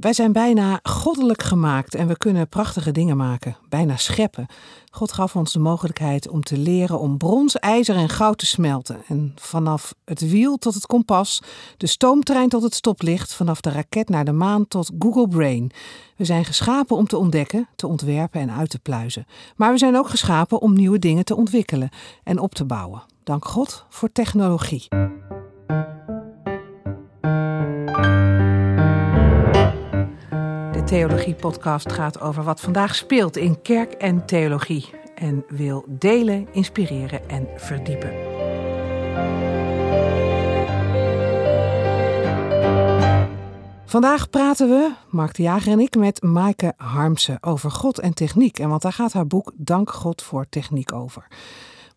Wij zijn bijna goddelijk gemaakt en we kunnen prachtige dingen maken, bijna scheppen. God gaf ons de mogelijkheid om te leren om brons, ijzer en goud te smelten. En vanaf het wiel tot het kompas, de stoomtrein tot het stoplicht, vanaf de raket naar de maan tot Google Brain. We zijn geschapen om te ontdekken, te ontwerpen en uit te pluizen. Maar we zijn ook geschapen om nieuwe dingen te ontwikkelen en op te bouwen. Dank God voor technologie. Theologie-podcast gaat over wat vandaag speelt in kerk en theologie. En wil delen, inspireren en verdiepen. Vandaag praten we, Mark de Jager en ik, met Maaike Harmsen over God en techniek. En want daar gaat haar boek Dank God voor Techniek over.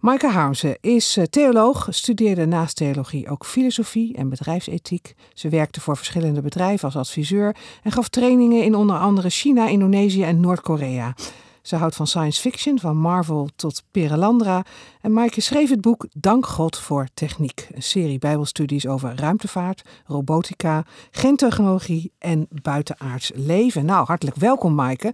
Maaike Harmsen is eh, theoloog, studeerde naast theologie ook filosofie en bedrijfsethiek. Ze werkte voor verschillende bedrijven als adviseur en gaf trainingen in onder andere China, Indonesië en Noord-Korea. Ze houdt van science fiction, van Marvel tot Perelandra. En Maaike schreef het boek Dank God voor Techniek. Een serie bijbelstudies over ruimtevaart, robotica, gentechnologie en buitenaards leven. Nou, hartelijk welkom Maaike.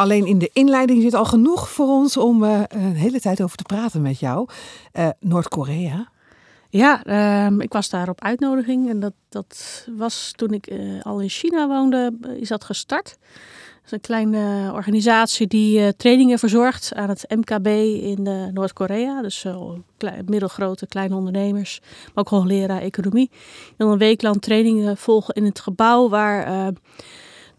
Alleen in de inleiding zit al genoeg voor ons om uh, een hele tijd over te praten met jou. Uh, Noord-Korea. Ja, uh, ik was daar op uitnodiging en dat, dat was toen ik uh, al in China woonde, is dat gestart. Dat is een kleine organisatie die trainingen verzorgt aan het MKB in Noord-Korea. Dus klein, middelgrote, kleine ondernemers, maar ook hoogleraar economie. En een week lang trainingen volgen in het gebouw waar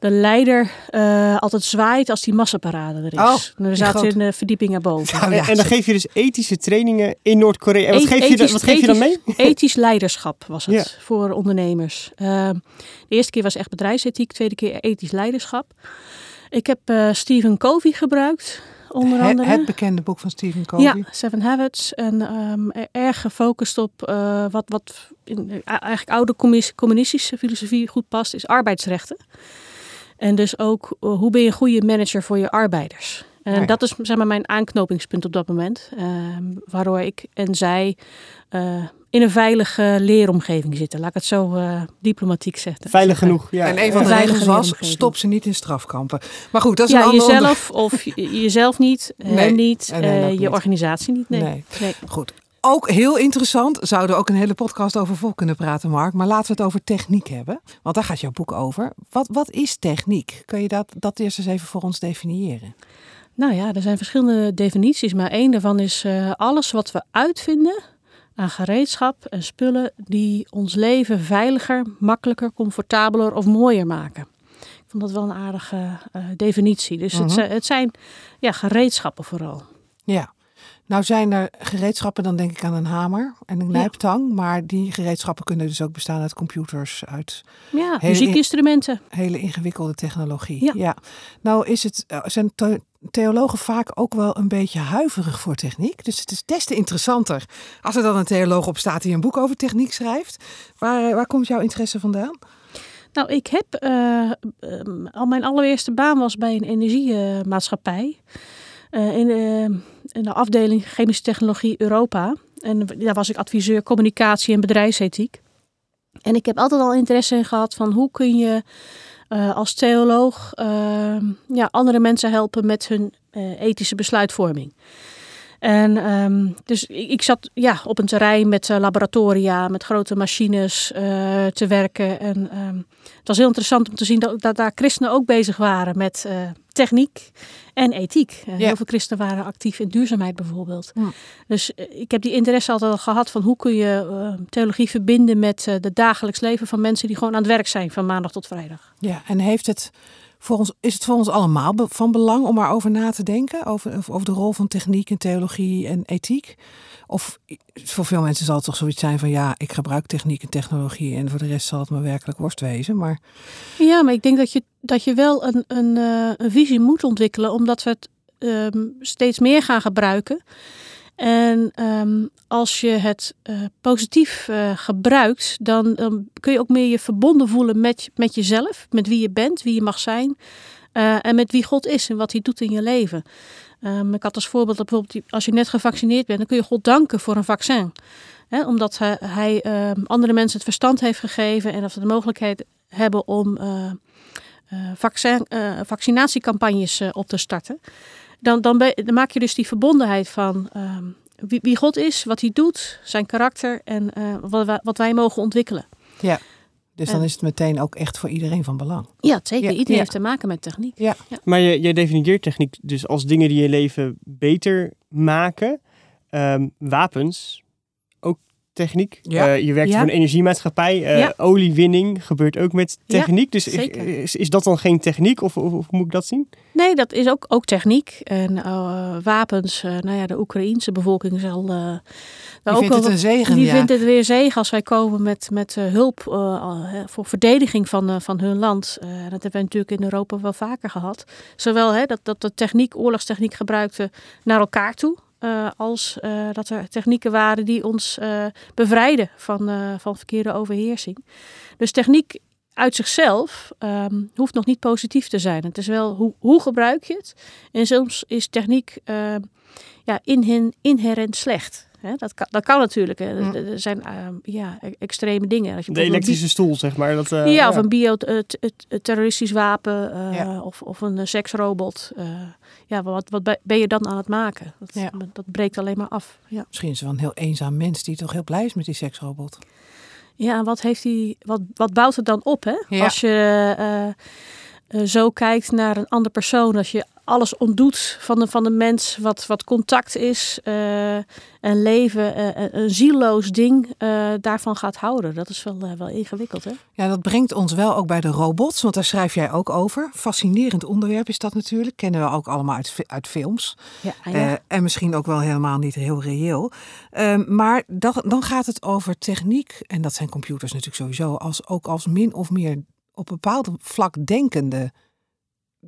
de leider uh, altijd zwaait als die massaparade er is. Oh, dan zaten in de verdieping erboven. Ja, ja, en dan geef je dus ethische trainingen in Noord-Korea. En wat, geef, je, wat geef je dan mee? Ethisch leiderschap was het voor ondernemers. Uh, de eerste keer was echt bedrijfsethiek, tweede keer ethisch leiderschap. Ik heb uh, Stephen Covey gebruikt. Onder het, andere. Het bekende boek van Stephen Covey. Ja, Seven Habits. En um, erg gefocust op wat, wat in eigenlijk oude communistische filosofie goed past, is arbeidsrechten. En dus ook uh, hoe ben je een goede manager voor je arbeiders? En ja. dat is zeg maar, mijn aanknopingspunt op dat moment. Uh, waardoor ik en zij uh, in een veilige leeromgeving zitten. Laat ik het zo uh, diplomatiek zetten. Veilig genoeg, ja. En een van de regels was, stop ze niet in strafkampen. Maar goed, dat is ja, een ander jezelf of jezelf niet, nee, niet, en je niet. organisatie niet. Nee. nee. nee. Goed, ook heel interessant. Zouden ook een hele podcast over vol kunnen praten, Mark. Maar laten we het over techniek hebben. Want daar gaat jouw boek over. Wat, wat is techniek? Kun je dat, dat eerst eens even voor ons definiëren? Nou ja, er zijn verschillende definities. Maar één daarvan is uh, alles wat we uitvinden aan gereedschap en spullen die ons leven veiliger, makkelijker, comfortabeler of mooier maken. Ik vond dat wel een aardige uh, definitie. Dus uh -huh. het, het zijn ja, gereedschappen vooral. Ja. Nou zijn er gereedschappen, dan denk ik aan een hamer en een nijptang. Ja. Maar die gereedschappen kunnen dus ook bestaan uit computers, uit ja, muziekinstrumenten. In, hele ingewikkelde technologie. Ja. ja. Nou is het, zijn theologen vaak ook wel een beetje huiverig voor techniek. Dus het is des te interessanter als er dan een theoloog op staat die een boek over techniek schrijft. Waar, waar komt jouw interesse vandaan? Nou, ik heb uh, um, al mijn allereerste baan was bij een energiemaatschappij. Uh, in, de, in de afdeling chemische technologie Europa. En daar was ik adviseur communicatie en bedrijfsethiek. En ik heb altijd al interesse in gehad van hoe kun je uh, als theoloog uh, ja, andere mensen helpen met hun uh, ethische besluitvorming. En um, dus ik, ik, zat ja, op een terrein met uh, laboratoria, met grote machines uh, te werken. En um, het was heel interessant om te zien dat, dat daar christenen ook bezig waren met uh, techniek en ethiek. Ja. Heel veel christenen waren actief in duurzaamheid bijvoorbeeld. Ja. Dus ik heb die interesse altijd al gehad van hoe kun je theologie verbinden met het dagelijks leven van mensen die gewoon aan het werk zijn van maandag tot vrijdag. Ja, en heeft het voor ons, is het voor ons allemaal van belang om erover na te denken? Over, over de rol van techniek en theologie en ethiek? Of voor veel mensen zal het toch zoiets zijn van ja, ik gebruik techniek en technologie en voor de rest zal het me werkelijk worst wezen. Maar... Ja, maar ik denk dat je, dat je wel een, een, een visie moet ontwikkelen, omdat we het um, steeds meer gaan gebruiken. En um, als je het uh, positief uh, gebruikt, dan kun je ook meer je verbonden voelen met, met jezelf, met wie je bent, wie je mag zijn uh, en met wie God is en wat hij doet in je leven. Um, ik had als voorbeeld dat bijvoorbeeld als je net gevaccineerd bent, dan kun je God danken voor een vaccin. Omdat hij, hij andere mensen het verstand heeft gegeven en dat ze de mogelijkheid hebben om vaccin, vaccinatiecampagnes op te starten. Dan, dan, dan, maak je dus die verbondenheid van ehm, wie, wie, God is, wat hij doet, zijn karakter en wat, wat wij mogen ontwikkelen. Ja. Dus dan is het meteen ook echt voor iedereen van belang. Ja, zeker. Iedereen heeft te maken met techniek. Ja. Maar je, jij definieert techniek dus als dingen die je leven beter maken. Ehm, wapens, techniek. Ja. Uh, je werkt voor een energiemaatschappij. Uh, Oliewinning gebeurt ook met techniek. dus is, is, dat dan geen techniek of, of, moet ik dat zien? Nee, dat is ook, ook techniek. En uh, wapens, nou ja, de Oekraïense bevolking zal die vindt het een zegen. Die vindt het weer zegen als wij komen met, met uh, hulp uh, voor verdediging van, uh, van hun land. dat hebben we natuurlijk in Europa wel vaker gehad. Zowel hè, dat, dat de techniek, oorlogstechniek gebruikte naar elkaar toe. Als dat er technieken waren die ons bevrijden van, van verkeerde overheersing. Dus techniek uit zichzelf um, hoeft nog niet positief te zijn. Het is wel hoe, hoe gebruik je het. En soms is techniek ja, in inherent slecht. Hè? Dat, kan, dat kan natuurlijk. Hm. Er zijn uh, ja, e-, extreme dingen. Als je de elektrische stoel, zeg maar. Dat, uh, ja, of een bioterroristisch wapen uh, ja. of, of een seksrobot. ja, wat, wat ben je dan aan het maken? Dat, ja. dat breekt alleen maar af. Ja. Misschien is er wel een heel eenzaam mens die toch heel blij is met die seksrobot. Ja, wat, heeft hij, wat, wat bouwt het dan op? Hè? Als je zo kijkt naar een andere persoon, als je alles ontdoet van de, van de mens, wat, wat contact is, uh, een leven, uh, een zieloos ding, daarvan gaat houden. Dat is wel, wel ingewikkeld, hè? Ja, dat brengt ons wel ook bij de robots, want daar schrijf jij ook over. Fascinerend onderwerp is dat natuurlijk, kennen we ook allemaal uit, uit films. Ja, ja. en misschien ook wel helemaal niet heel reëel. Ehm, maar dan, dan gaat het over techniek, en dat zijn computers natuurlijk sowieso, als, ook als min of meer op een bepaald vlak denkende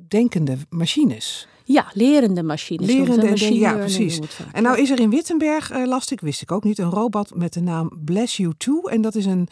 denkende machines. Ja, lerende machines. Lerende, machine ja, precies. En nou is er in Wittenberg, uh, las ik, wist ik ook niet, een robot met de naam Bless You Too. En dat is een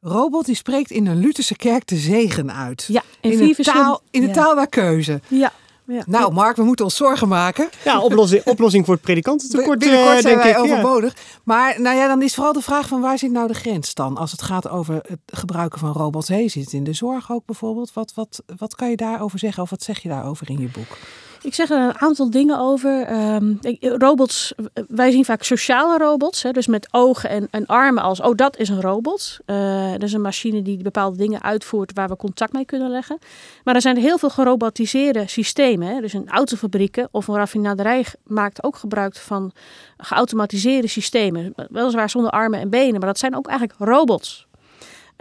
robot die spreekt in een Lutherse kerk de zegen uit. Ja, in, in, de, taal, in de taal naar keuze. Ja, ja. Nou, Mark, we moeten ons zorgen maken. Ja, oplossing, oplossing voor het predikantentekort, Binnenkort uh, zijn denk wij ik. overbodig. Maar nou ja, dan is vooral de vraag van waar zit nou de grens dan? Als het gaat over het gebruiken van robots. Hey, zit het in de zorg ook bijvoorbeeld? Wat, wat, wat kan je daarover zeggen of wat zeg je daarover in je boek? Ik zeg er een aantal dingen over. Um, robots, wij zien vaak sociale robots, hè, dus met ogen en, en, armen als, oh dat is een robot. Uh, dat is een machine die bepaalde dingen uitvoert waar we contact mee kunnen leggen. Maar er zijn heel veel gerobotiseerde systemen. Hè, dus een autofabrieken of een raffinaderij maakt ook gebruik van geautomatiseerde systemen. Weliswaar zonder armen en benen, maar dat zijn ook eigenlijk robots.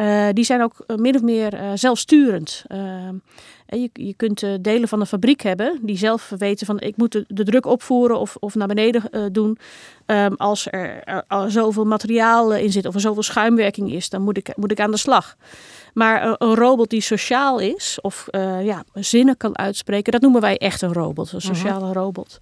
Uh, die zijn ook min of meer uh, zelfsturend. Ehm, je, je kunt delen van een fabriek hebben die zelf weten van ik moet de, de druk opvoeren of, of naar beneden doen. Um, als er, er, zoveel materiaal in zit of er zoveel schuimwerking is, dan moet ik, moet ik aan de slag. Maar een, een robot die sociaal is of ja, zinnen kan uitspreken, dat noemen wij echt een robot, een mhm. sociale -huh. robot.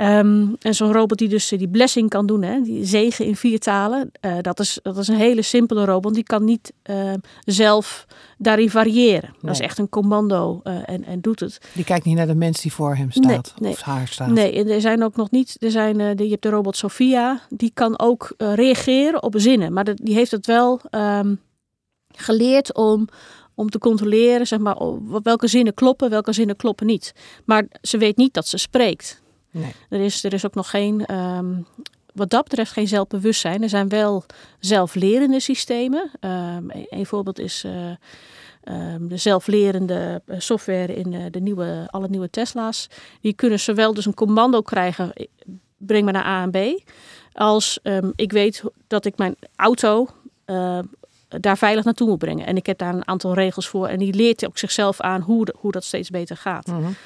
Um, en zo'n robot die dus die blessing kan doen, hè, die zegen in vier talen, uh, dat, is, dat is een hele simpele robot. Die kan niet uh, zelf daarin variëren. Nee. Dat is echt een commando uh, en, en doet het. Die kijkt niet naar de mens die voor hem staat nee, of haar staat. Nee, er zijn ook nog niet, er zijn, de, je hebt de robot Sophia, die kan ook reageren op zinnen. Maar de, die heeft het wel um, geleerd om om te controleren zeg maar, welke zinnen kloppen, welke zinnen kloppen niet. Maar ze weet niet dat ze spreekt. Nee. Er, is, er is ook nog geen, um, wat dat betreft, geen zelfbewustzijn. Er zijn wel zelflerende systemen. Um, een, voorbeeld is uh, um, de zelflerende eh, software in de, de, nieuwe, alle nieuwe Tesla's. Die kunnen zowel dus een commando krijgen, breng me naar A en B, als ik weet dat ik mijn auto uh, daar veilig naartoe moet brengen. En ik heb daar een aantal regels voor. En die leert ook zichzelf aan hoe, de, hoe dat steeds beter gaat. Mm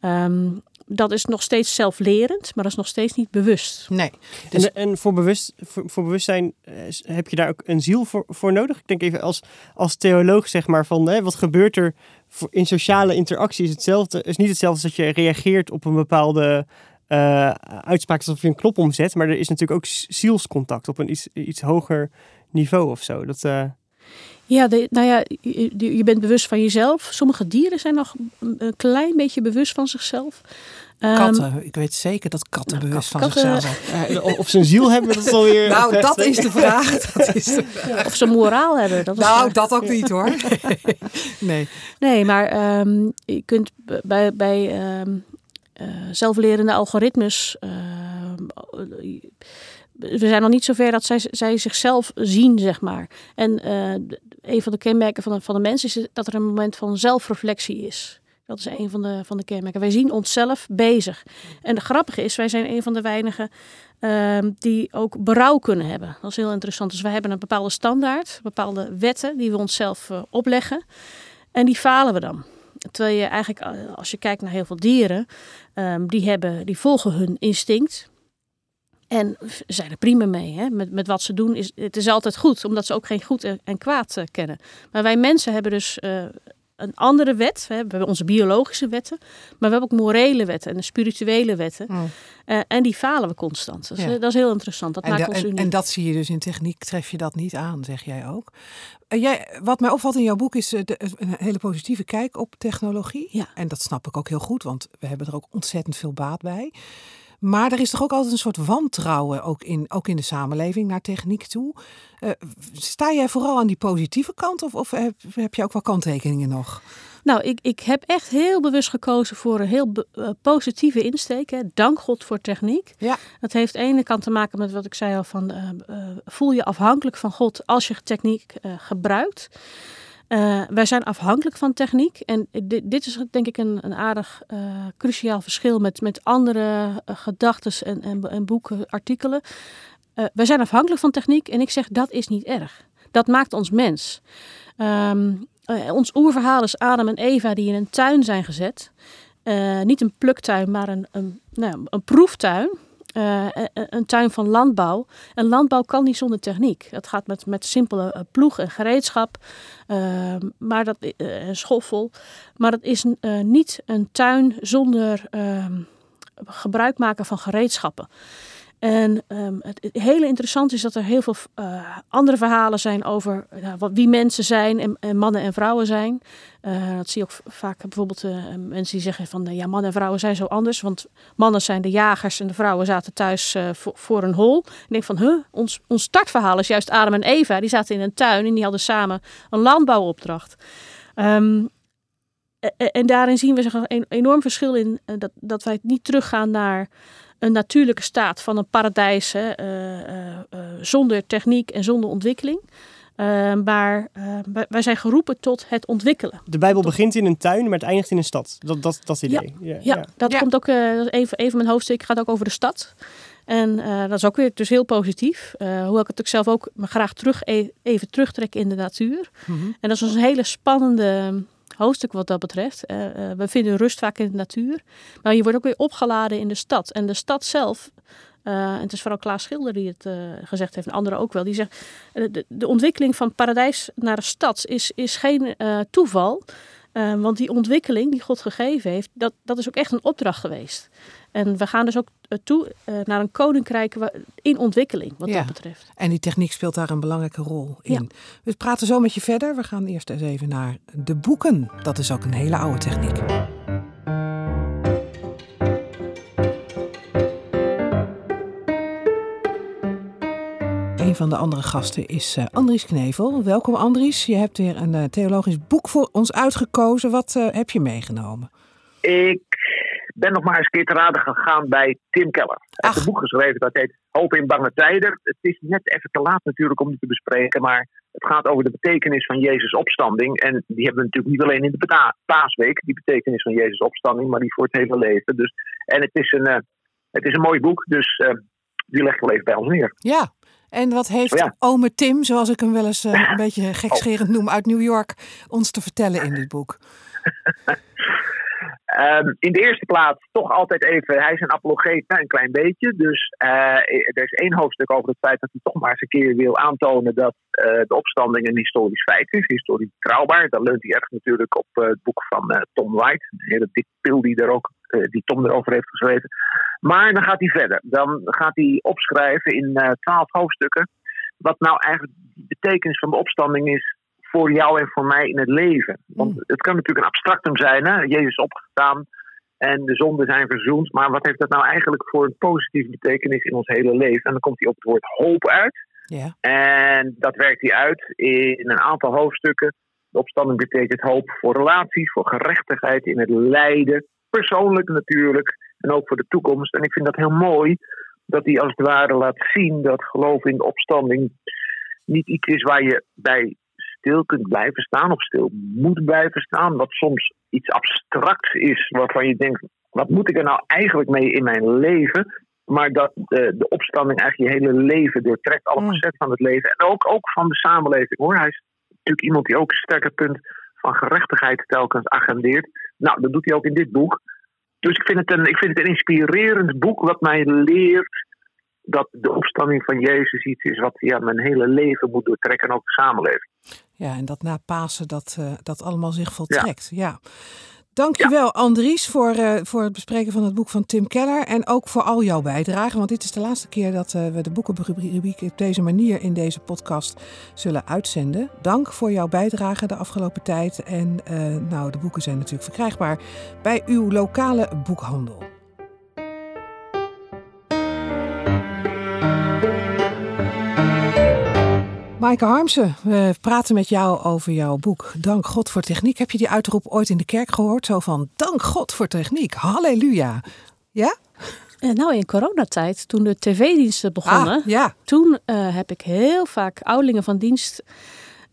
-hmm. um, dat is nog steeds zelflerend, maar dat is nog steeds niet bewust. Nee. Dus... En, en voor, bewust, voor, voor, bewustzijn eh, heb je daar ook een ziel voor, voor nodig? Ik denk even als, als theoloog zeg maar van hè, wat gebeurt er voor, in sociale interactie is hetzelfde. is niet hetzelfde als dat je reageert op een bepaalde uh, uitspraak alsof je een knop omzet. Maar er is natuurlijk ook zielscontact op een iets, iets hoger niveau of zo. Dat, uh... Ja, de, nou ja, je, je, bent bewust van jezelf. Sommige dieren zijn nog een klein beetje bewust van zichzelf. Ehm, Katten. Ik weet zeker dat katten Nou, bewust van katten- zichzelf zijn. Of ze een ziel hebben, dat is alweer... Nou, dat is de vraag. Dat is de vraag. Of ze moraal hebben. Dat Nou, dat ook niet hoor. Nee. Nee, maar ehm, je kunt bij, bij ehm, eh, zelflerende algoritmes. ehm, we zijn nog niet zover dat zij, zij zichzelf zien, zeg maar. En eh, een van de kenmerken van de, van de mens is dat er een moment van zelfreflectie is. Dat is een van de, van de kenmerken. Wij zien onszelf bezig. En het grappige is, wij zijn een van de weinigen ehm, die ook berouw kunnen hebben. Dat is heel interessant. Dus wij hebben een bepaalde standaard, bepaalde wetten die we onszelf eh, opleggen. En die falen we dan. Terwijl je eigenlijk, eh, als je kijkt naar heel veel dieren, ehm, die, hebben, die volgen hun instinct. En f- zijn er prima mee. Hè? Met, met wat ze doen, is, het is altijd goed, omdat ze ook geen goed en, kwaad eh, kennen. Maar wij mensen hebben dus eh, een andere wet. We hebben onze biologische wetten, maar we hebben ook morele wetten en spirituele wetten. Mm. Eh, en die falen we constant. Dat is, Ja. dat is heel interessant. Dat En, maakt da- ons en, uniek. en dat zie je dus in techniek, tref je dat niet aan, zeg jij ook. Jij, wat mij opvalt in jouw boek is de, een hele positieve kijk op technologie. Ja. En dat snap ik ook heel goed, want we hebben er ook ontzettend veel baat bij. Maar er is toch ook altijd een soort wantrouwen, ook in, ook in de samenleving, naar techniek toe. Eh, sta jij vooral aan die positieve kant of, of heb, heb je ook wel kanttekeningen nog? Nou, ik, ik heb echt heel bewust gekozen voor een heel eh, positieve insteek. Hè. Dank God voor techniek. Ja. Dat heeft aan de ene kant te maken met wat ik zei al van eh, voel je afhankelijk van God als je techniek gebruikt. Eh, wij zijn afhankelijk van techniek. En dit, is denk ik een, een aardig eh, cruciaal verschil met, met andere uh, gedachten en, en, en boeken, artikelen. Wij zijn afhankelijk van techniek en ik zeg dat is niet erg. Dat maakt ons mens. Uh, ons oerverhaal is Adam en Eva die in een tuin zijn gezet. Niet een pluktuin, maar een, een, nou, een proeftuin. Uh, een tuin van landbouw. En landbouw kan niet zonder techniek. Het gaat met, met simpele uh, ploeg en gereedschap. Uh, maar dat, een schoffel. Maar dat is niet een tuin zonder ehm, gebruik maken van gereedschappen. En um, het, hele interessante is dat er heel veel uh, andere verhalen zijn over wat, wie mensen zijn en, en, mannen en vrouwen zijn. Uh, dat zie je ook vaak bijvoorbeeld mensen die zeggen van ja, mannen en vrouwen zijn zo anders. Want mannen zijn de jagers en de vrouwen zaten thuis voor, een hol. Ik denk van, huh, ons, ons startverhaal is juist Adam en Eva. Die zaten in een tuin en die hadden samen een landbouwopdracht. Um, en daarin zien we een enorm verschil in dat, dat wij niet teruggaan naar een natuurlijke staat van een paradijs hè, uh, uh, uh, zonder techniek en zonder ontwikkeling. maar wij zijn geroepen tot het ontwikkelen. De Bijbel tot... begint in een tuin, maar het eindigt in een stad. Dat, dat, dat idee. Ja, ja, ja. dat ja. komt ook. een van mijn hoofdstukken gaat ook over de stad. En dat is ook weer dus heel positief. hoewel ik het ook zelf ook me graag terug, even terugtrek in de natuur. Mm -hmm. En dat is dus een hele spannende hoofdstuk wat dat betreft. Uh, uh, we vinden rust vaak in de natuur. Maar je wordt ook weer opgeladen in de stad. En de stad zelf, uh, en het is vooral Klaas Schilder die het gezegd heeft, en anderen ook wel, die zegt, de, de, ontwikkeling van paradijs naar de stad is, is geen toeval. want die ontwikkeling die God gegeven heeft, dat, dat is ook echt een opdracht geweest. En we gaan dus ook toe naar een koninkrijk in ontwikkeling, wat ja. dat betreft. En die techniek speelt daar een belangrijke rol in. Ja. We praten zo met je verder. We gaan eerst eens even naar de boeken. Dat is ook een hele oude techniek. Een van de andere gasten is uh, Andries Knevel. Welkom Andries. Je hebt weer een uh, theologisch boek voor ons uitgekozen. Wat uh, heb je meegenomen? Ik ben nog maar eens een keer te raden gegaan bij Tim Keller. Hij heeft een boek geschreven dat heet Hoop in bange tijden. Het is net even te laat natuurlijk om die te bespreken, maar het gaat over de betekenis van Jezus' opstanding. En die hebben we natuurlijk niet alleen in de paasweek, die betekenis van Jezus' opstanding, maar die voor het hele leven. Dus, en het is een, uh, het is een mooi boek, dus uh, die leg ik wel even bij ons neer. Ja, en wat heeft oh ja. ome Tim, zoals ik hem wel eens uh, een beetje gekscherend noem, uit New York, ons te vertellen in dit boek? Um, in de eerste plaats toch altijd even, hij is een apologeet, nou, een klein beetje. Dus uh, er is één hoofdstuk over het feit dat hij toch maar eens een keer wil aantonen dat uh, de opstanding een historisch feit is, historisch betrouwbaar. Dat leunt hij erg natuurlijk op uh, het boek van Tom White, een hele dik pil die, er ook, die Tom erover heeft geschreven. Maar dan gaat hij verder. Dan gaat hij opschrijven in twaalf hoofdstukken wat nou eigenlijk de betekenis van de opstanding is voor jou en voor mij in het leven. Want het kan natuurlijk een abstractum zijn, hè? Jezus opgestaan. En de zonden zijn verzoend. Maar wat heeft dat nou eigenlijk voor een positieve betekenis in ons hele leven? En dan komt hij op het woord hoop uit. Ja. En dat werkt hij uit in een aantal hoofdstukken. De opstanding betekent hoop voor relaties, voor gerechtigheid in het lijden. Persoonlijk natuurlijk. En ook voor de toekomst. En ik vind dat heel mooi dat hij als het ware laat zien dat geloof in de opstanding niet iets is waar je bij stil kunt blijven staan of stil moet blijven staan. Wat soms iets abstracts is waarvan je denkt, wat moet ik er nou eigenlijk mee in mijn leven? Maar dat de, de opstanding eigenlijk je hele leven doortrekt, alle Mm. facetten van het leven. En ook, ook van de samenleving hoor. Hij is natuurlijk iemand die ook een sterke punt van gerechtigheid telkens agendeert. Nou, dat doet hij ook in dit boek. Dus ik vind het een, ik vind het een inspirerend boek wat mij leert dat de opstanding van Jezus iets is wat ja, mijn hele leven moet doortrekken en ook de samenleving. Ja, en dat na Pasen dat, eh, dat allemaal zich voltrekt. Ja. Dankjewel Andries voor, eh, voor het bespreken van het boek van Tim Keller. En ook voor al jouw bijdragen. Want dit is de laatste keer dat eh, we de boekenrubriek op deze manier in deze podcast zullen uitzenden. Dank voor jouw bijdrage de afgelopen tijd. En nou, de boeken zijn natuurlijk verkrijgbaar bij uw lokale boekhandel. Maaike Harmsen, we praten met jou over jouw boek Dank God voor Techniek. Heb je die uitroep ooit in de kerk gehoord? Zo van, dank God voor techniek, halleluja. Ja? Eh, nou, in coronatijd, toen de tv-diensten begonnen, Ah, ja. toen eh, heb ik heel vaak ouderlingen van dienst,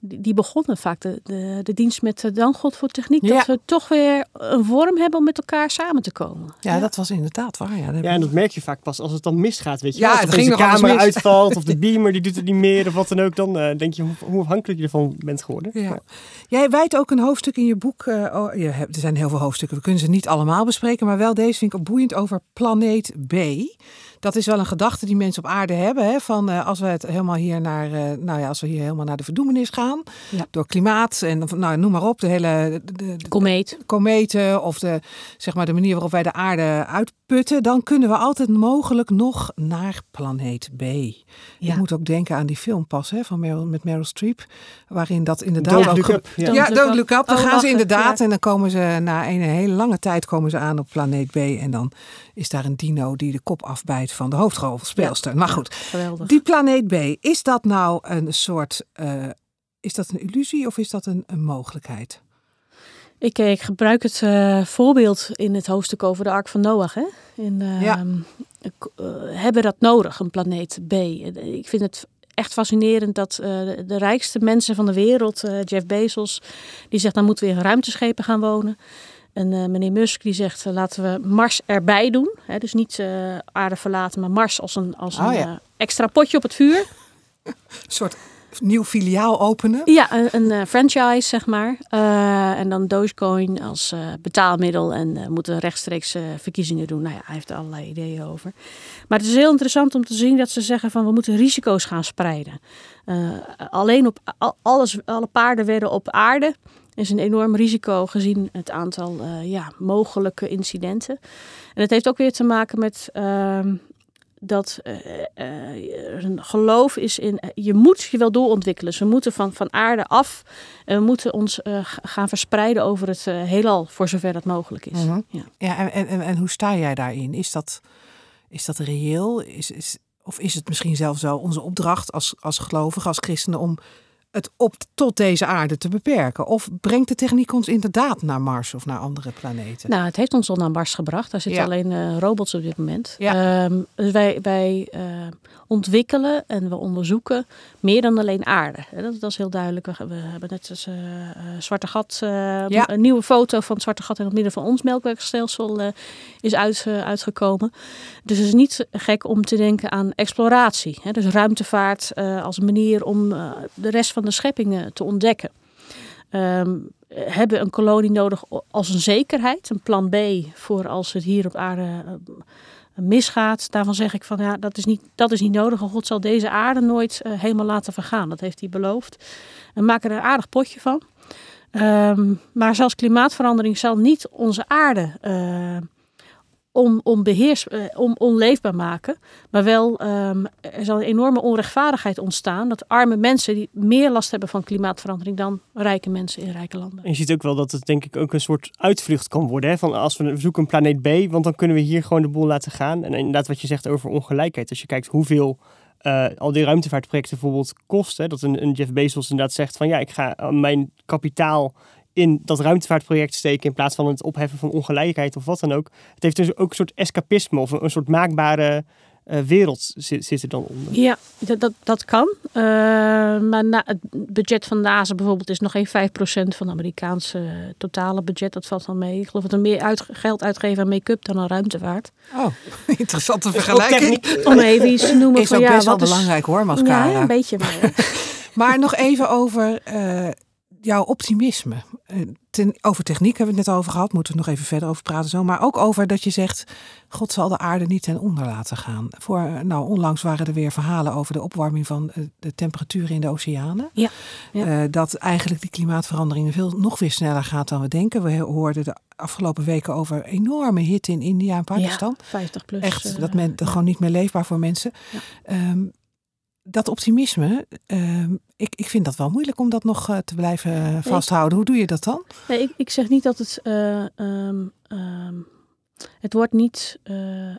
die, begonnen vaak de, de, de dienst met uh, dank God voor techniek, Ja. dat we toch weer een vorm hebben om met elkaar samen te komen. ja, dat was inderdaad waar. Ja, Ja, en dat merk je vaak pas als het dan misgaat, weet je Ja, Als ging opeens nog de camera mis. uitvalt of de beamer die doet het niet meer of wat dan ook. Dan eh, denk je hoe, hoe afhankelijk je ervan bent geworden. Ja. Jij wijdt ook een hoofdstuk in je boek. eh, oh, je hebt, er zijn heel veel hoofdstukken, we kunnen ze niet allemaal bespreken. Maar wel deze vind ik boeiend over planeet B. Dat is wel een gedachte die mensen op aarde hebben. Hè, van eh, als we het helemaal hier naar, eh, nou ja, als we hier helemaal naar de verdoemenis gaan. Ja. Door klimaat en nou, noem maar op. De hele de, de- de Komeet. kometen of de, zeg maar, de manier waarop wij de aarde uitputten. Dan kunnen we altijd mogelijk nog naar planeet B. Ik Ja. moet ook denken aan die film pas hè, van Meryl, met Meryl Streep. Waarin dat inderdaad Don't ook look ge- up. Ja. Don't ja, look Don't up. Look Up. Dan Oh, gaan ze inderdaad ja. en dan komen ze na een hele lange tijd komen ze aan op planeet B. En dan is daar een dino die de kop afbijt van de hoofdrolspeelster. Maar goed, Geweldig. die planeet B, is dat nou een soort, eh, is dat een illusie of is dat een, een mogelijkheid? Ik, eh, ik gebruik het eh, voorbeeld in het hoofdstuk over de Ark van Noach. Hè? In, eh, Ja. ik, eh, hebben dat nodig, een planeet B? Ik vind het echt fascinerend dat de, rijkste mensen van de wereld, Jeff Bezos, die zegt dan moeten we in ruimteschepen gaan wonen. En eh, meneer Musk die zegt eh, laten we Mars erbij doen. Hè? Dus niet eh, aarde verlaten, maar Mars als een, als Oh, een ja. extra potje op het vuur. Een soort nieuw filiaal openen? Ja, een, een franchise, zeg maar. En dan Dogecoin als betaalmiddel. En moeten rechtstreeks verkiezingen doen. Nou ja, hij heeft er allerlei ideeën over. Maar het is heel interessant om te zien dat ze zeggen van we moeten risico's gaan spreiden. Alleen op al- alles, alle paarden werden op aarde. Is een enorm risico gezien het aantal eh, ja, mogelijke incidenten. En het heeft ook weer te maken met ehm, dat er een geloof is in. je moet je wel doorontwikkelen. Dus we moeten van, van aarde af. En we moeten ons gaan verspreiden over het heelal, voor zover dat mogelijk is. Mhm. ja. Ja, en, en, en, en hoe sta jij daarin? Is dat, is dat reëel? Is, is, of is het misschien zelfs wel onze opdracht als, als gelovigen, als christenen, om het op tot deze aarde te beperken? Of brengt de techniek ons inderdaad naar Mars of naar andere planeten? Nou, het heeft ons al naar Mars gebracht. Daar zitten Ja. alleen eh, robots op dit moment. Ja. Ehm, dus wij, wij eh, ontwikkelen en we onderzoeken meer dan alleen aarde. Dat, dat is heel duidelijk. We, we hebben net als eh, Zwarte Gat, Ja. een nieuwe foto van het Zwarte Gat in het midden van ons melkwegstelsel is uit, uitgekomen. Dus het is niet gek om te denken aan exploratie. Hè, dus ruimtevaart als manier om de rest van de schepping eh, te ontdekken. Ehm, hebben een kolonie nodig als een zekerheid, een plan B voor als het hier op aarde eh, misgaat. Daarvan zeg ik van ja, dat is niet, dat is niet nodig. God zal deze aarde nooit eh, helemaal laten vergaan. Dat heeft hij beloofd. We maken er een aardig potje van. Ehm, maar zelfs klimaatverandering zal niet onze aarde eh, on, onbeheers, uh, on, onleefbaar maken. Maar wel, um, er zal een enorme onrechtvaardigheid ontstaan. Dat arme mensen die meer last hebben van klimaatverandering dan rijke mensen in rijke landen. En je ziet ook wel dat het denk ik ook een soort uitvlucht kan worden. Van als we zoeken een planeet B, want dan kunnen we hier gewoon de boel laten gaan. En inderdaad wat je zegt over ongelijkheid. Als je kijkt hoeveel uh, al die ruimtevaartprojecten bijvoorbeeld kosten. Dat een, een Jeff Bezos inderdaad zegt van ja, ik ga mijn kapitaal in dat ruimtevaartproject steken in plaats van het opheffen van ongelijkheid of wat dan ook. Het heeft dus ook een soort escapisme of een, soort maakbare uh, wereld zit, zit, er dan onder. Ja, dat, dat, dat kan. Uh, maar na, het budget van NASA bijvoorbeeld is nog geen 5% van het Amerikaanse totale budget. Dat valt dan mee. Ik geloof dat er meer uit, geld uitgeven aan make-up dan aan ruimtevaart. Oh, interessante vergelijking. Om even iets te noemen. Is van, ook ja, best wel wat belangrijk hoor, mascara. Ja, een beetje. Maar, maar nog even over uh, jouw optimisme. Ten, over techniek hebben we het net over gehad, moeten we nog even verder over praten zo. Maar ook over dat je zegt, God zal de aarde niet ten onder laten gaan. Voor, nou, onlangs waren er weer verhalen over de opwarming van de temperaturen in de oceanen. Ja, ja. Uh, dat eigenlijk die klimaatverandering veel, nog weer sneller gaat dan we denken. We hoorden de afgelopen weken over enorme hitte in India en Pakistan. Ja, 50 plus. Echt, dat men, gewoon niet meer leefbaar voor mensen. Ja. Um, dat optimisme, uh, ik, ik vind dat wel moeilijk om dat nog uh, te blijven vasthouden. Hoe doe je dat dan? Nee, ik, ik zeg niet dat het. Uh, um, um, het wordt niet.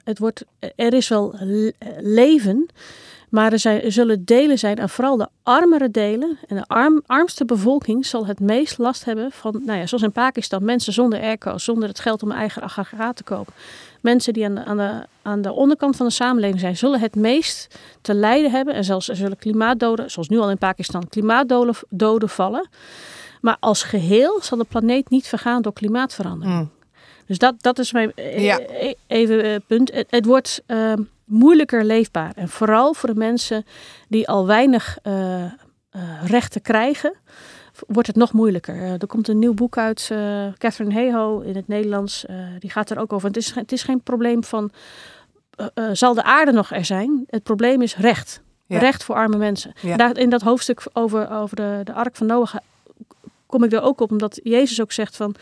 Het wordt, er is wel leven. Maar er, zijn, er zullen delen zijn, en vooral de armere delen. En de arm, armste bevolking zal het meest last hebben van, nou ja, zoals in Pakistan, mensen zonder airco, zonder het geld om een eigen aggregaat te kopen. Mensen die aan de, aan, de, aan de onderkant van de samenleving zijn, zullen het meest te lijden hebben. En zelfs er zullen klimaatdoden, zoals nu al in Pakistan, klimaatdoden doden vallen. Maar als geheel zal de planeet niet vergaan door klimaatverandering. Mm. Dus dat, dat is mijn Ja. e- even eh, punt. Het, het wordt uh, moeilijker leefbaar. En vooral voor de mensen die al weinig uh, uh, rechten krijgen, wordt het nog moeilijker. Uh, er komt een nieuw boek uit, uh, Catherine Heho in het Nederlands. Uh, die gaat er ook over. Het is, het is geen probleem van, zal de aarde nog er zijn? Het probleem is recht. Ja. Recht voor arme mensen. Ja. Daar, in dat hoofdstuk over, over de, de ark van Noach kom ik er ook op, omdat Jezus ook zegt van...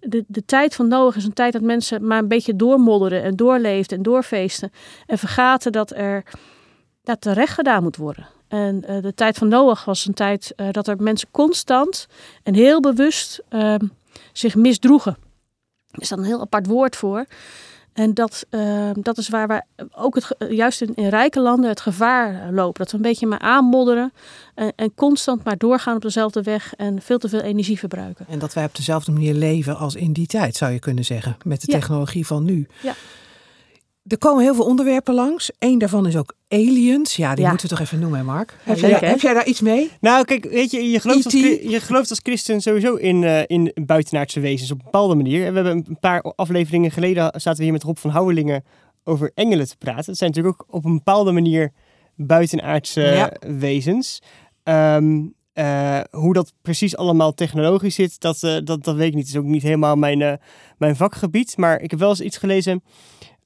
De, de tijd van Noach is een tijd dat mensen maar een beetje doormodderen en doorleefden en doorfeesten. En vergaten dat er, dat er recht gedaan moet worden. En uh, de tijd van Noach was een tijd uh, dat er mensen constant en heel bewust uh, zich misdroegen. Er is dan een heel apart woord voor. En dat, uh, dat is waar wij ook het, juist in, in, rijke landen het gevaar lopen. Dat we een beetje maar aanmodderen en, en, constant maar doorgaan op dezelfde weg en veel te veel energie verbruiken. En dat wij op dezelfde manier leven als in die tijd, zou je kunnen zeggen, met de Ja. technologie van nu. Ja. Er komen heel veel onderwerpen langs. Eén daarvan is ook aliens. Ja, die Ja. moeten we toch even noemen, hè, Mark? Heb, jij, hè? heb jij daar iets mee? Nou, kijk, weet je, je gelooft, als, E.T.. chri- je gelooft als christen sowieso in, eh, in buitenaardse wezens op een bepaalde manier. En we hebben een paar afleveringen geleden zaten we hier met Rob van Houwelingen over engelen te praten. Het zijn natuurlijk ook op een bepaalde manier buitenaardse Ja. wezens. Ehm, eh, hoe dat precies allemaal technologisch zit, dat, eh, dat, dat weet ik niet. Het is ook niet helemaal mijn, eh, mijn vakgebied. Maar ik heb wel eens iets gelezen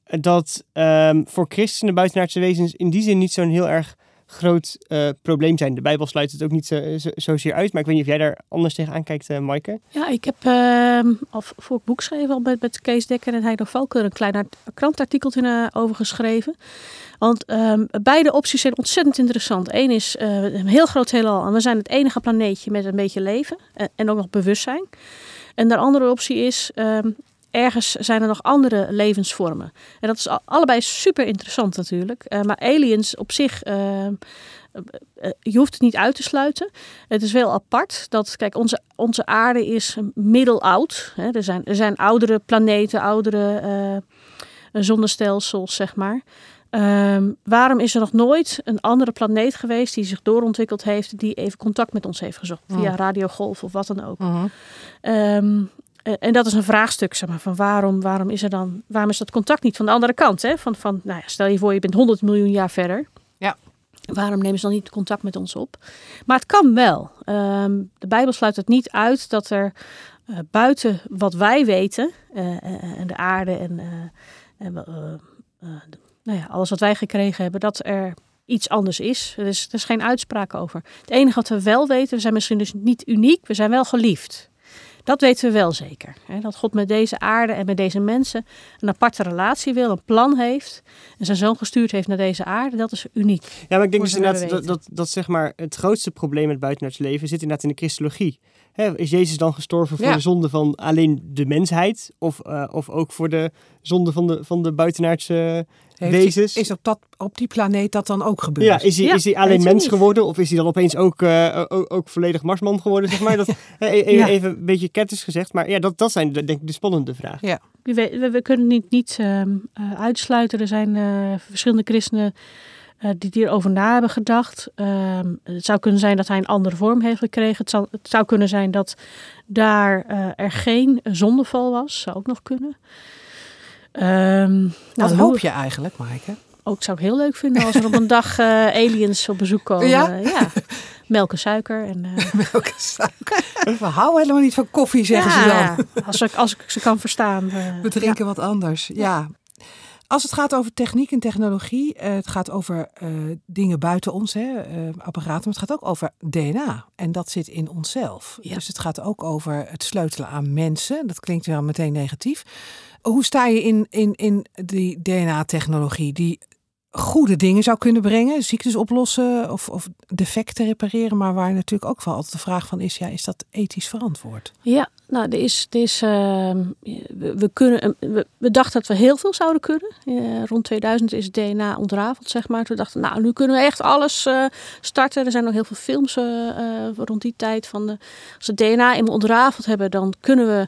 dat ehm, voor christenen buitenaardse wezens in die zin niet zo'n heel erg groot eh, probleem zijn. De Bijbel sluit het ook niet zo, zo, zozeer uit. Maar ik weet niet of jij daar anders tegenaan kijkt, uh, Maaike. Ja, ik heb al voor ik boek schreef al met, met Kees Dekker en Heido Valker een klein art- krantartikeltje uh, over geschreven. Want um, beide opties zijn ontzettend interessant. Eén is een heel groot heelal en we zijn het enige planeetje met een beetje leven en, ook nog bewustzijn. En de andere optie is ergens zijn er nog andere levensvormen. En dat is allebei super interessant natuurlijk. Uh, maar aliens op zich, uh, uh, je hoeft het niet uit te sluiten. Het is wel apart dat, kijk, onze, onze aarde is middeloud. Hè? Er, zijn, er zijn oudere planeten, oudere uh, zonnestelsels, zeg maar. Um, waarom is er nog nooit een andere planeet geweest die zich doorontwikkeld heeft, die even contact met ons heeft gezocht, via Mm. radiogolf of wat dan ook? Um, en dat is een vraagstuk, zeg maar, van waarom, waarom is er dan, waarom is dat contact niet van de andere kant? Hè? Van, van, nou ja, stel je voor, je bent 100 miljoen jaar verder. Ja. Waarom nemen ze dan niet contact met ons op? Maar het kan wel. Um, de Bijbel sluit het niet uit dat er uh, buiten wat wij weten, uh, en de aarde en, nou ja, alles wat wij gekregen hebben, dat er iets anders is. Er is, er is geen uitspraak over. Het enige wat we wel weten, we zijn misschien dus niet uniek, we zijn wel geliefd. Dat weten we wel zeker. Hè? Dat God met deze aarde en met deze mensen een aparte relatie wil, een plan heeft. En zijn zoon gestuurd heeft naar deze aarde. Dat is uniek. Ja, maar ik denk dus inderdaad dat, dat, dat zeg maar het grootste probleem met buitenaards leven zit inderdaad in de christologie. Hè, is Jezus dan gestorven voor Ja. de zonde van alleen de mensheid? Of, eh, of ook voor de zonde van de, van de buitenaardse Heeft- wezens? Is op, dat, op die planeet dat dan ook gebeurd? Ja, is hij, Ja, is hij alleen mens niet. geworden? Of is hij dan opeens ook, eh, ook, ook volledig marsman geworden, zeg maar? Dat, even, Ja. even een beetje ketters gezegd. Maar ja, dat, dat zijn de, denk ik de spannende vragen. We, we, we- we kunnen niet, niet ehm, eh, uitsluiten. Er zijn eh, verschillende christenen eh, die hierover na hebben gedacht. Ehm, het zou kunnen zijn dat hij een andere vorm heeft gekregen. Het zou, het zou kunnen zijn dat daar eh, er geen zondeval was. Zou ook nog kunnen. Ehm, Wat nou, hoop je eigenlijk, Maaike? Ook zou ik heel leuk vinden als er op een dag eh, aliens op bezoek komen. Ja? ja. Melk en suiker. En, eh, Welke suiker? We houden helemaal niet van koffie, zeggen ze dan. Als ik, als ik ze kan verstaan. We drinken wat anders. Ja. Als het gaat over techniek en technologie, eh, het gaat over eh, dingen buiten ons, hè, eh, apparaten, maar het gaat ook over DNA. En dat zit in onszelf. Ja. Dus het gaat ook over het sleutelen aan mensen. Dat klinkt wel meteen negatief. Hoe sta je in, in, in die DNA-technologie die goede dingen zou kunnen brengen, ziektes oplossen of, of defecten repareren, maar waar natuurlijk ook wel altijd de vraag van is, ja, is dat ethisch verantwoord? Ja, nou, er is, er is, ehm, we, kunnen, een- we, we dachten dat we heel veel zouden kunnen. Rond 2000 is het DNA ontrafeld, zeg maar. Toen dachten nou, nu kunnen we echt alles eh, starten. Er zijn nog heel veel films eh, eh, rond die tijd. Van de, als we het DNA eenmaal ontrafeld hebben, dan kunnen we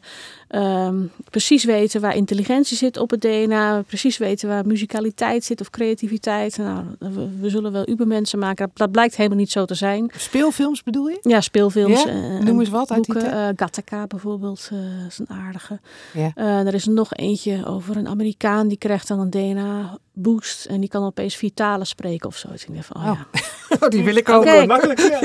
ehm, precies weten waar intelligentie zit op het DNA. Precies weten waar muzikaliteit zit of creativiteit. Nou, we, we zullen wel ubermensen maken. Dat, dat blijkt helemaal niet zo te zijn. Speelfilms bedoel je? Ja, speelfilms. Ja? Noem en eens wat uit die boeken. tijd. Eh, Gattaca bijvoorbeeld, eh is een aardige. Ja. Eh, er is er nog eentje over een Amerikaan die krijgt dan een DNA-boost en die kan opeens vier talen spreken of zo. Dus ik denk van, oh, Oh. ja. Oh, die wil ik Oké. ook. Eh, makkelijk, ja.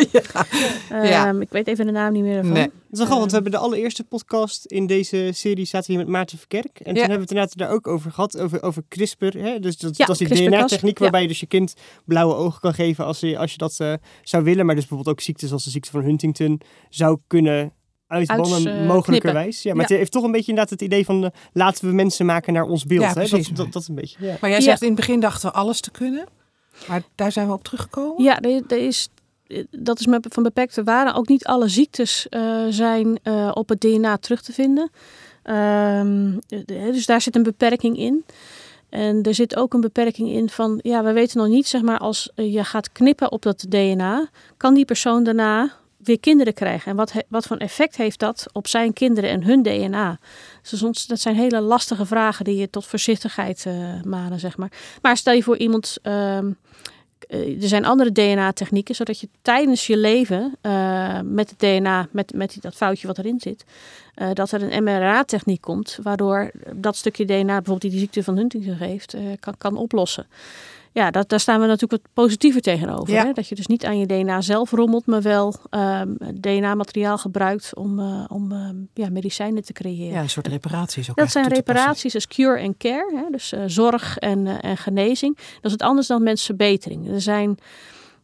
Ja. Ehm, ik weet even de naam niet meer ervan. Nee. Dat is wel grappig, want we hebben de allereerste podcast in deze serie zaten we hier met Maarten Verkerk. En toen hebben we het inderdaad daar ook over gehad, over, over CRISPR. Hè? Dus dat, Ja, dat is die DNA-techniek ja. waarbij je dus je kind blauwe ogen kan geven als je, als je dat eh, zou willen. Maar dus bijvoorbeeld ook ziektes als de ziekte van Huntington zou kunnen uitbannen, Uits, eh, mogelijkerwijs. Ja, maar Ja. het heeft toch een beetje inderdaad het idee van eh, laten we mensen maken naar ons beeld. Ja, hè? precies. Dat, dat, dat is een beetje. Ja. Maar jij Ja. zegt in het begin dachten we alles te kunnen. Maar daar zijn we op teruggekomen. Ja, er, er is, dat is met, van beperkte waarde. Ook niet alle ziektes eh, zijn eh, op het DNA terug te vinden. Ehm, dus daar zit een beperking in. En er zit ook een beperking in van, ja, we weten nog niet, zeg maar, als eh, je gaat knippen op dat DNA, kan die persoon daarna weer kinderen krijgen. En wat, wat voor effect heeft dat op zijn kinderen en hun DNA? Dus dat zijn hele lastige vragen die je tot voorzichtigheid eh manen, zeg maar. Maar stel je voor iemand, ehm, eh, er zijn andere DNA-technieken, zodat je tijdens je leven eh, met het DNA, met, met die- dat foutje wat erin zit, dat er een mRNA-techniek komt, waardoor dat stukje DNA, bijvoorbeeld die de ziekte van Huntington geeft, kan, kan oplossen. Ja, dat, daar staan we natuurlijk wat positiever tegenover. Ja. Hè? Dat je dus niet aan je DNA zelf rommelt, maar wel ehm, DNA-materiaal gebruikt om, eh, om ehm, ja, medicijnen te creëren. Ja, een soort reparaties ook Dat zijn reparaties, dus cure en care. Hè? Dus eh, zorg en, eh, en genezing. Dat is het anders dan mensverbetering. Er zijn,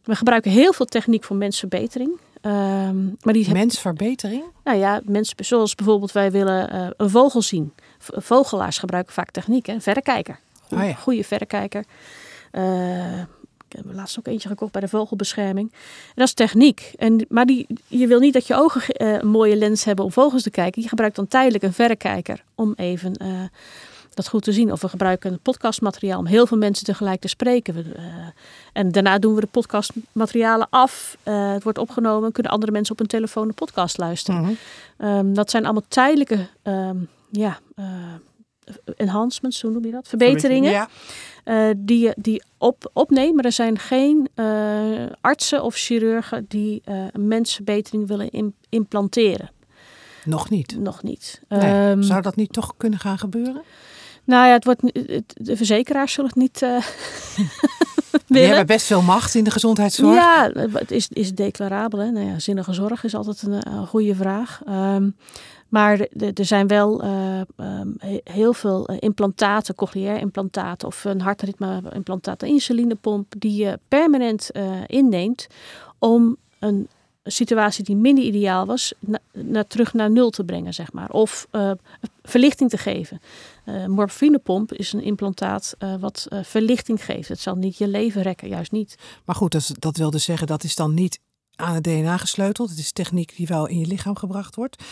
we gebruiken heel veel techniek voor mensverbetering. Ehm, maar die heb- Mensverbetering? nou ja, mensen, zoals bijvoorbeeld wij willen een vogel zien. Vogelaars gebruiken vaak techniek, hè? verrekijker. Oh ja. goede verrekijker. Eh, ik heb laatst ook eentje gekocht bij de vogelbescherming. En dat is techniek. En, maar die, je wil niet dat je ogen eh, een mooie lens hebben om vogels te kijken. Je gebruikt dan tijdelijk een verrekijker om even eh, dat goed te zien. Of we gebruiken podcastmateriaal om heel veel mensen tegelijk te spreken. We, en daarna doen we de podcastmaterialen af. Het wordt opgenomen. Kunnen andere mensen op hun telefoon de podcast luisteren. Mhm. Ehm, dat zijn allemaal tijdelijke ehm, ja, enhancements, hoe noem je dat? Verbeteringen Ja. eh, die je die op. Maar er zijn geen eh, artsen of chirurgen die mensverbetering willen im- implanteren. Nog niet. Nog niet. Nee. Ehm, Zou dat niet toch kunnen gaan gebeuren? Nou ja, het wordt, de verzekeraars zullen het niet eh Die hebben best veel macht in de gezondheidszorg. Ja, het is, is declarabel. Hè? Nou ja, zinnige zorg is altijd een, een goede vraag. Ehm, maar er zijn wel eh, ehm, he- heel veel eh, implantaten, cochleair implantaten of een hartritme-implantaat, een insulinepomp, die je permanent eh, inneemt om een situatie die minder ideaal was, na, terug naar nul te brengen, zeg maar. Of verlichting te geven. Uh, morfinepomp is een implantaat wat verlichting geeft. Het zal niet je leven rekken, juist niet. Maar goed, dat, dat wil dus zeggen dat is dan niet aan het DNA gesleuteld. Het is techniek die wel in je lichaam gebracht wordt.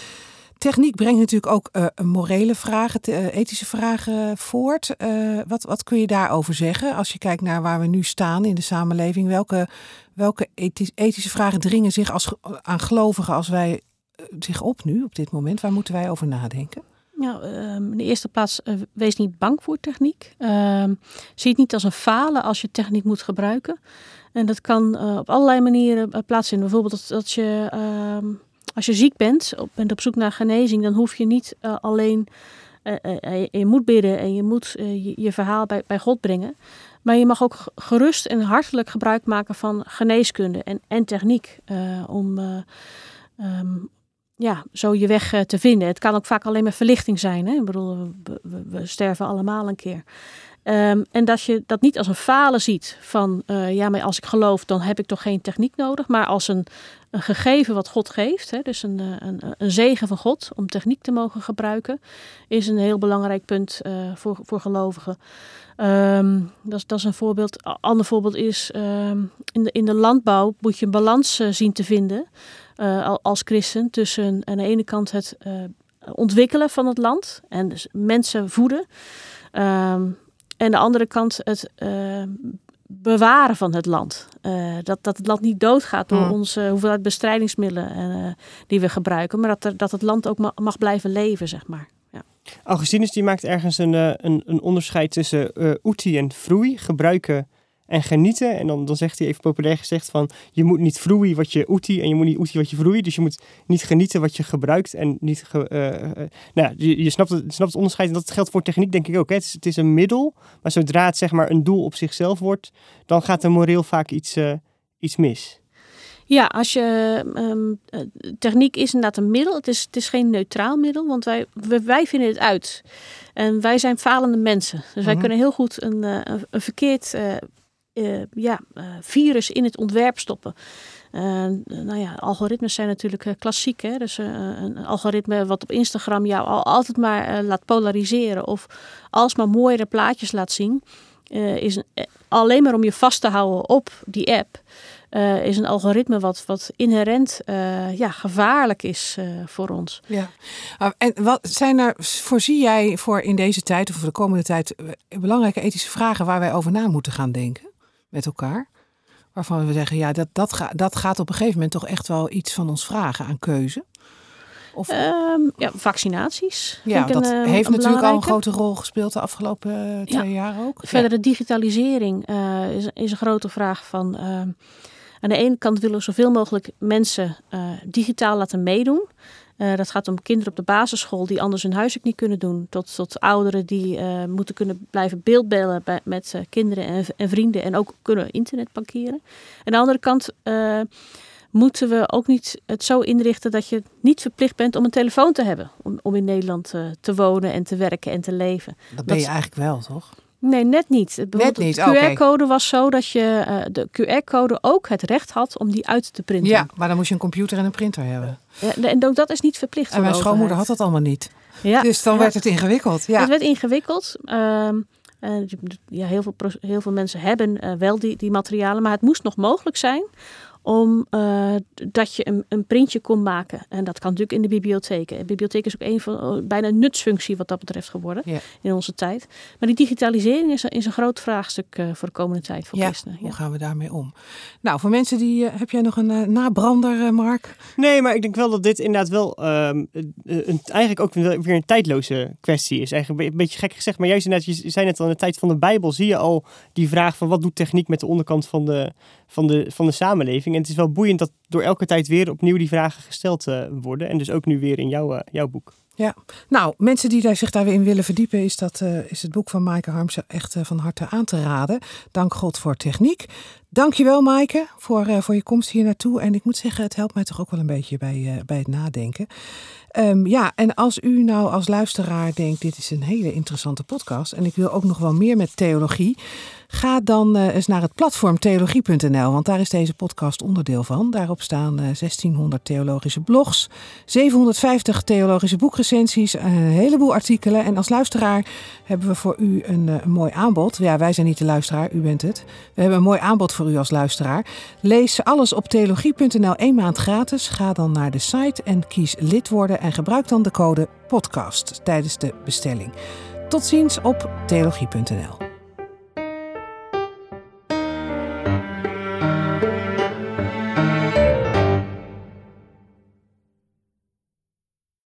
Techniek brengt natuurlijk ook uh, morele vragen, uh, ethische vragen voort. Uh, wat, wat kun je daarover zeggen als je kijkt naar waar we nu staan in de samenleving? Welke, welke ethische vragen dringen zich als, aan gelovigen als wij zich op nu, op dit moment? Waar moeten wij over nadenken? Nou, in de eerste plaats, wees niet bang voor techniek. Ehm, zie het niet als een falen als je techniek moet gebruiken. En dat kan op allerlei manieren plaatsvinden. Bijvoorbeeld dat, dat je ehm, als je ziek bent, op, bent op zoek naar genezing, dan hoef je niet uh, alleen. Uh, je moet bidden en je moet je, je, verhaal bij, bij God brengen. Maar je mag ook gerust en hartelijk gebruik maken van geneeskunde en, en techniek. om um, ja, zo je weg te vinden. Het kan ook vaak alleen maar verlichting zijn. Hè? Ik bedoel, we, we sterven allemaal een keer. Um, en dat je dat niet als een falen ziet van uh, ja, maar als ik geloof, dan heb ik toch geen techniek nodig, maar als een, een gegeven wat God geeft, hè, dus een, een, een zegen van God om techniek te mogen gebruiken, is een heel belangrijk punt uh, voor, voor gelovigen. Um, dat, dat is een voorbeeld. Een ander voorbeeld is um, in, de, in de landbouw moet je een balans zien te vinden als christen tussen aan de ene kant het ontwikkelen van het land en dus mensen voeden. En de andere kant het uh, bewaren van het land. Uh, dat, dat het land niet doodgaat door mm. onze hoeveelheid bestrijdingsmiddelen uh, die we gebruiken. Maar dat, er, dat het land ook ma mag blijven leven, zeg maar. Ja. Augustinus die maakt ergens een, een, een onderscheid tussen uti en frui. Gebruiken en genieten. En dan, dan zegt hij even populair gezegd van je moet niet vroeien wat je oetie en je moet niet oetie wat je vroeit. Dus je moet niet genieten wat je gebruikt en niet... Ge, uh, nou, je, je snapt, het, snapt het onderscheid en dat geldt voor techniek denk ik ook. Hè. Het, is, het is een middel, maar zodra het zeg maar een doel op zichzelf wordt, dan gaat er moreel vaak iets, uh, iets mis. Ja, als je, um, techniek is inderdaad een middel. Het is, het is geen neutraal middel, want wij, wij vinden het uit. En wij zijn falende mensen. Dus wij mhm. kunnen heel goed een, een, een verkeerd uh, ja, uh, virus in het ontwerp stoppen. Uh, nou ja, algoritmes zijn natuurlijk klassiek. Hè? Dus een algoritme wat op Instagram jou al, altijd maar laat polariseren of alsmaar mooiere plaatjes laat zien, is een, alleen maar om je vast te houden op die app. is een algoritme wat, wat inherent ja, gevaarlijk is voor ons. Ja. Ah, en wat zijn er, voorzie jij voor in deze tijd of voor de komende tijd belangrijke ethische vragen waar wij over na moeten gaan denken? Met elkaar. Waarvan we zeggen, ja, dat, dat, ga, dat gaat op een gegeven moment toch echt wel iets van ons vragen aan keuze. Of, um, ja, vaccinaties. Ja, dat een, eh, heeft natuurlijk al een grote rol gespeeld de afgelopen uh, twee jaar ook. Verder de digitalisering uh, is, is een grote vraag van... Uh, aan de ene kant willen we zoveel mogelijk mensen digitaal laten meedoen. Uh, dat gaat om kinderen op de basisschool die anders hun huiswerk niet kunnen doen. Tot, tot ouderen die uh, moeten kunnen blijven beeldbellen bij, met uh, kinderen en, en, vrienden. En ook kunnen internet bankieren. Aan de andere kant moeten we ook niet het zo inrichten dat je niet verplicht bent om een telefoon te hebben. Om, om in Nederland te wonen en te werken en te leven. Dat ben je eigenlijk wel, toch? Nee, net niet. Net niet. De QR-code was zo dat je uh, de QR-code ook het recht had om die uit te printen. Ja, maar dan moest je een computer en een printer hebben. Ja, en dat is niet verplicht. En mijn schoonmoeder had dat allemaal niet. Ja, dus dan werd het ingewikkeld. Ja. Het werd ingewikkeld. Uh, ja, heel, veel, heel veel mensen hebben wel die, die materialen, maar het moest nog mogelijk zijn om uh, dat je een, een, printje kon maken. En dat kan natuurlijk in de bibliotheek. De bibliotheek is ook een van oh, bijna een nutsfunctie wat dat betreft geworden in onze tijd. Maar die digitalisering is, is een groot vraagstuk uh, voor de komende tijd voor ja, christenen. Ja. Hoe gaan we daarmee om? Nou, voor mensen die uh, heb jij nog een nabrander, Mark? Nee, maar ik denk wel dat dit inderdaad wel um, een, eigenlijk ook weer een tijdloze kwestie is. Eigenlijk een beetje gek gezegd, maar juist inderdaad, je zei net al in de tijd van de Bijbel zie je al die vraag van wat doet techniek met de onderkant van de, van de, van de samenleving. En het is wel boeiend dat door elke tijd weer opnieuw die vragen gesteld uh, worden. En dus ook nu weer in jouw, uh, jouw boek. Ja, nou, mensen die daar zich daarin willen verdiepen, is, dat, uh, is het boek van Maaike Harmsen echt van harte aan te raden. Dank God voor techniek. Dankjewel Maaike voor, voor je komst hier naartoe. En ik moet zeggen, het helpt mij toch ook wel een beetje bij, bij het nadenken. Um, ja, en als u nou als luisteraar denkt, dit is een hele interessante podcast en ik wil ook nog wel meer met theologie. Ga dan uh, eens naar het platform theologie.nl, want daar is deze podcast onderdeel van. Daarop staan uh, 1600 theologische blogs, 750 theologische boekrecensies, een heleboel artikelen. En als luisteraar hebben we voor u een, een mooi aanbod. Ja, wij zijn niet de luisteraar, u bent het. We hebben een mooi aanbod voor u als luisteraar. Lees alles op theologie.nl één maand gratis. Ga dan naar de site en kies lid worden en gebruik dan de code podcast tijdens de bestelling. Tot ziens op theologie.nl.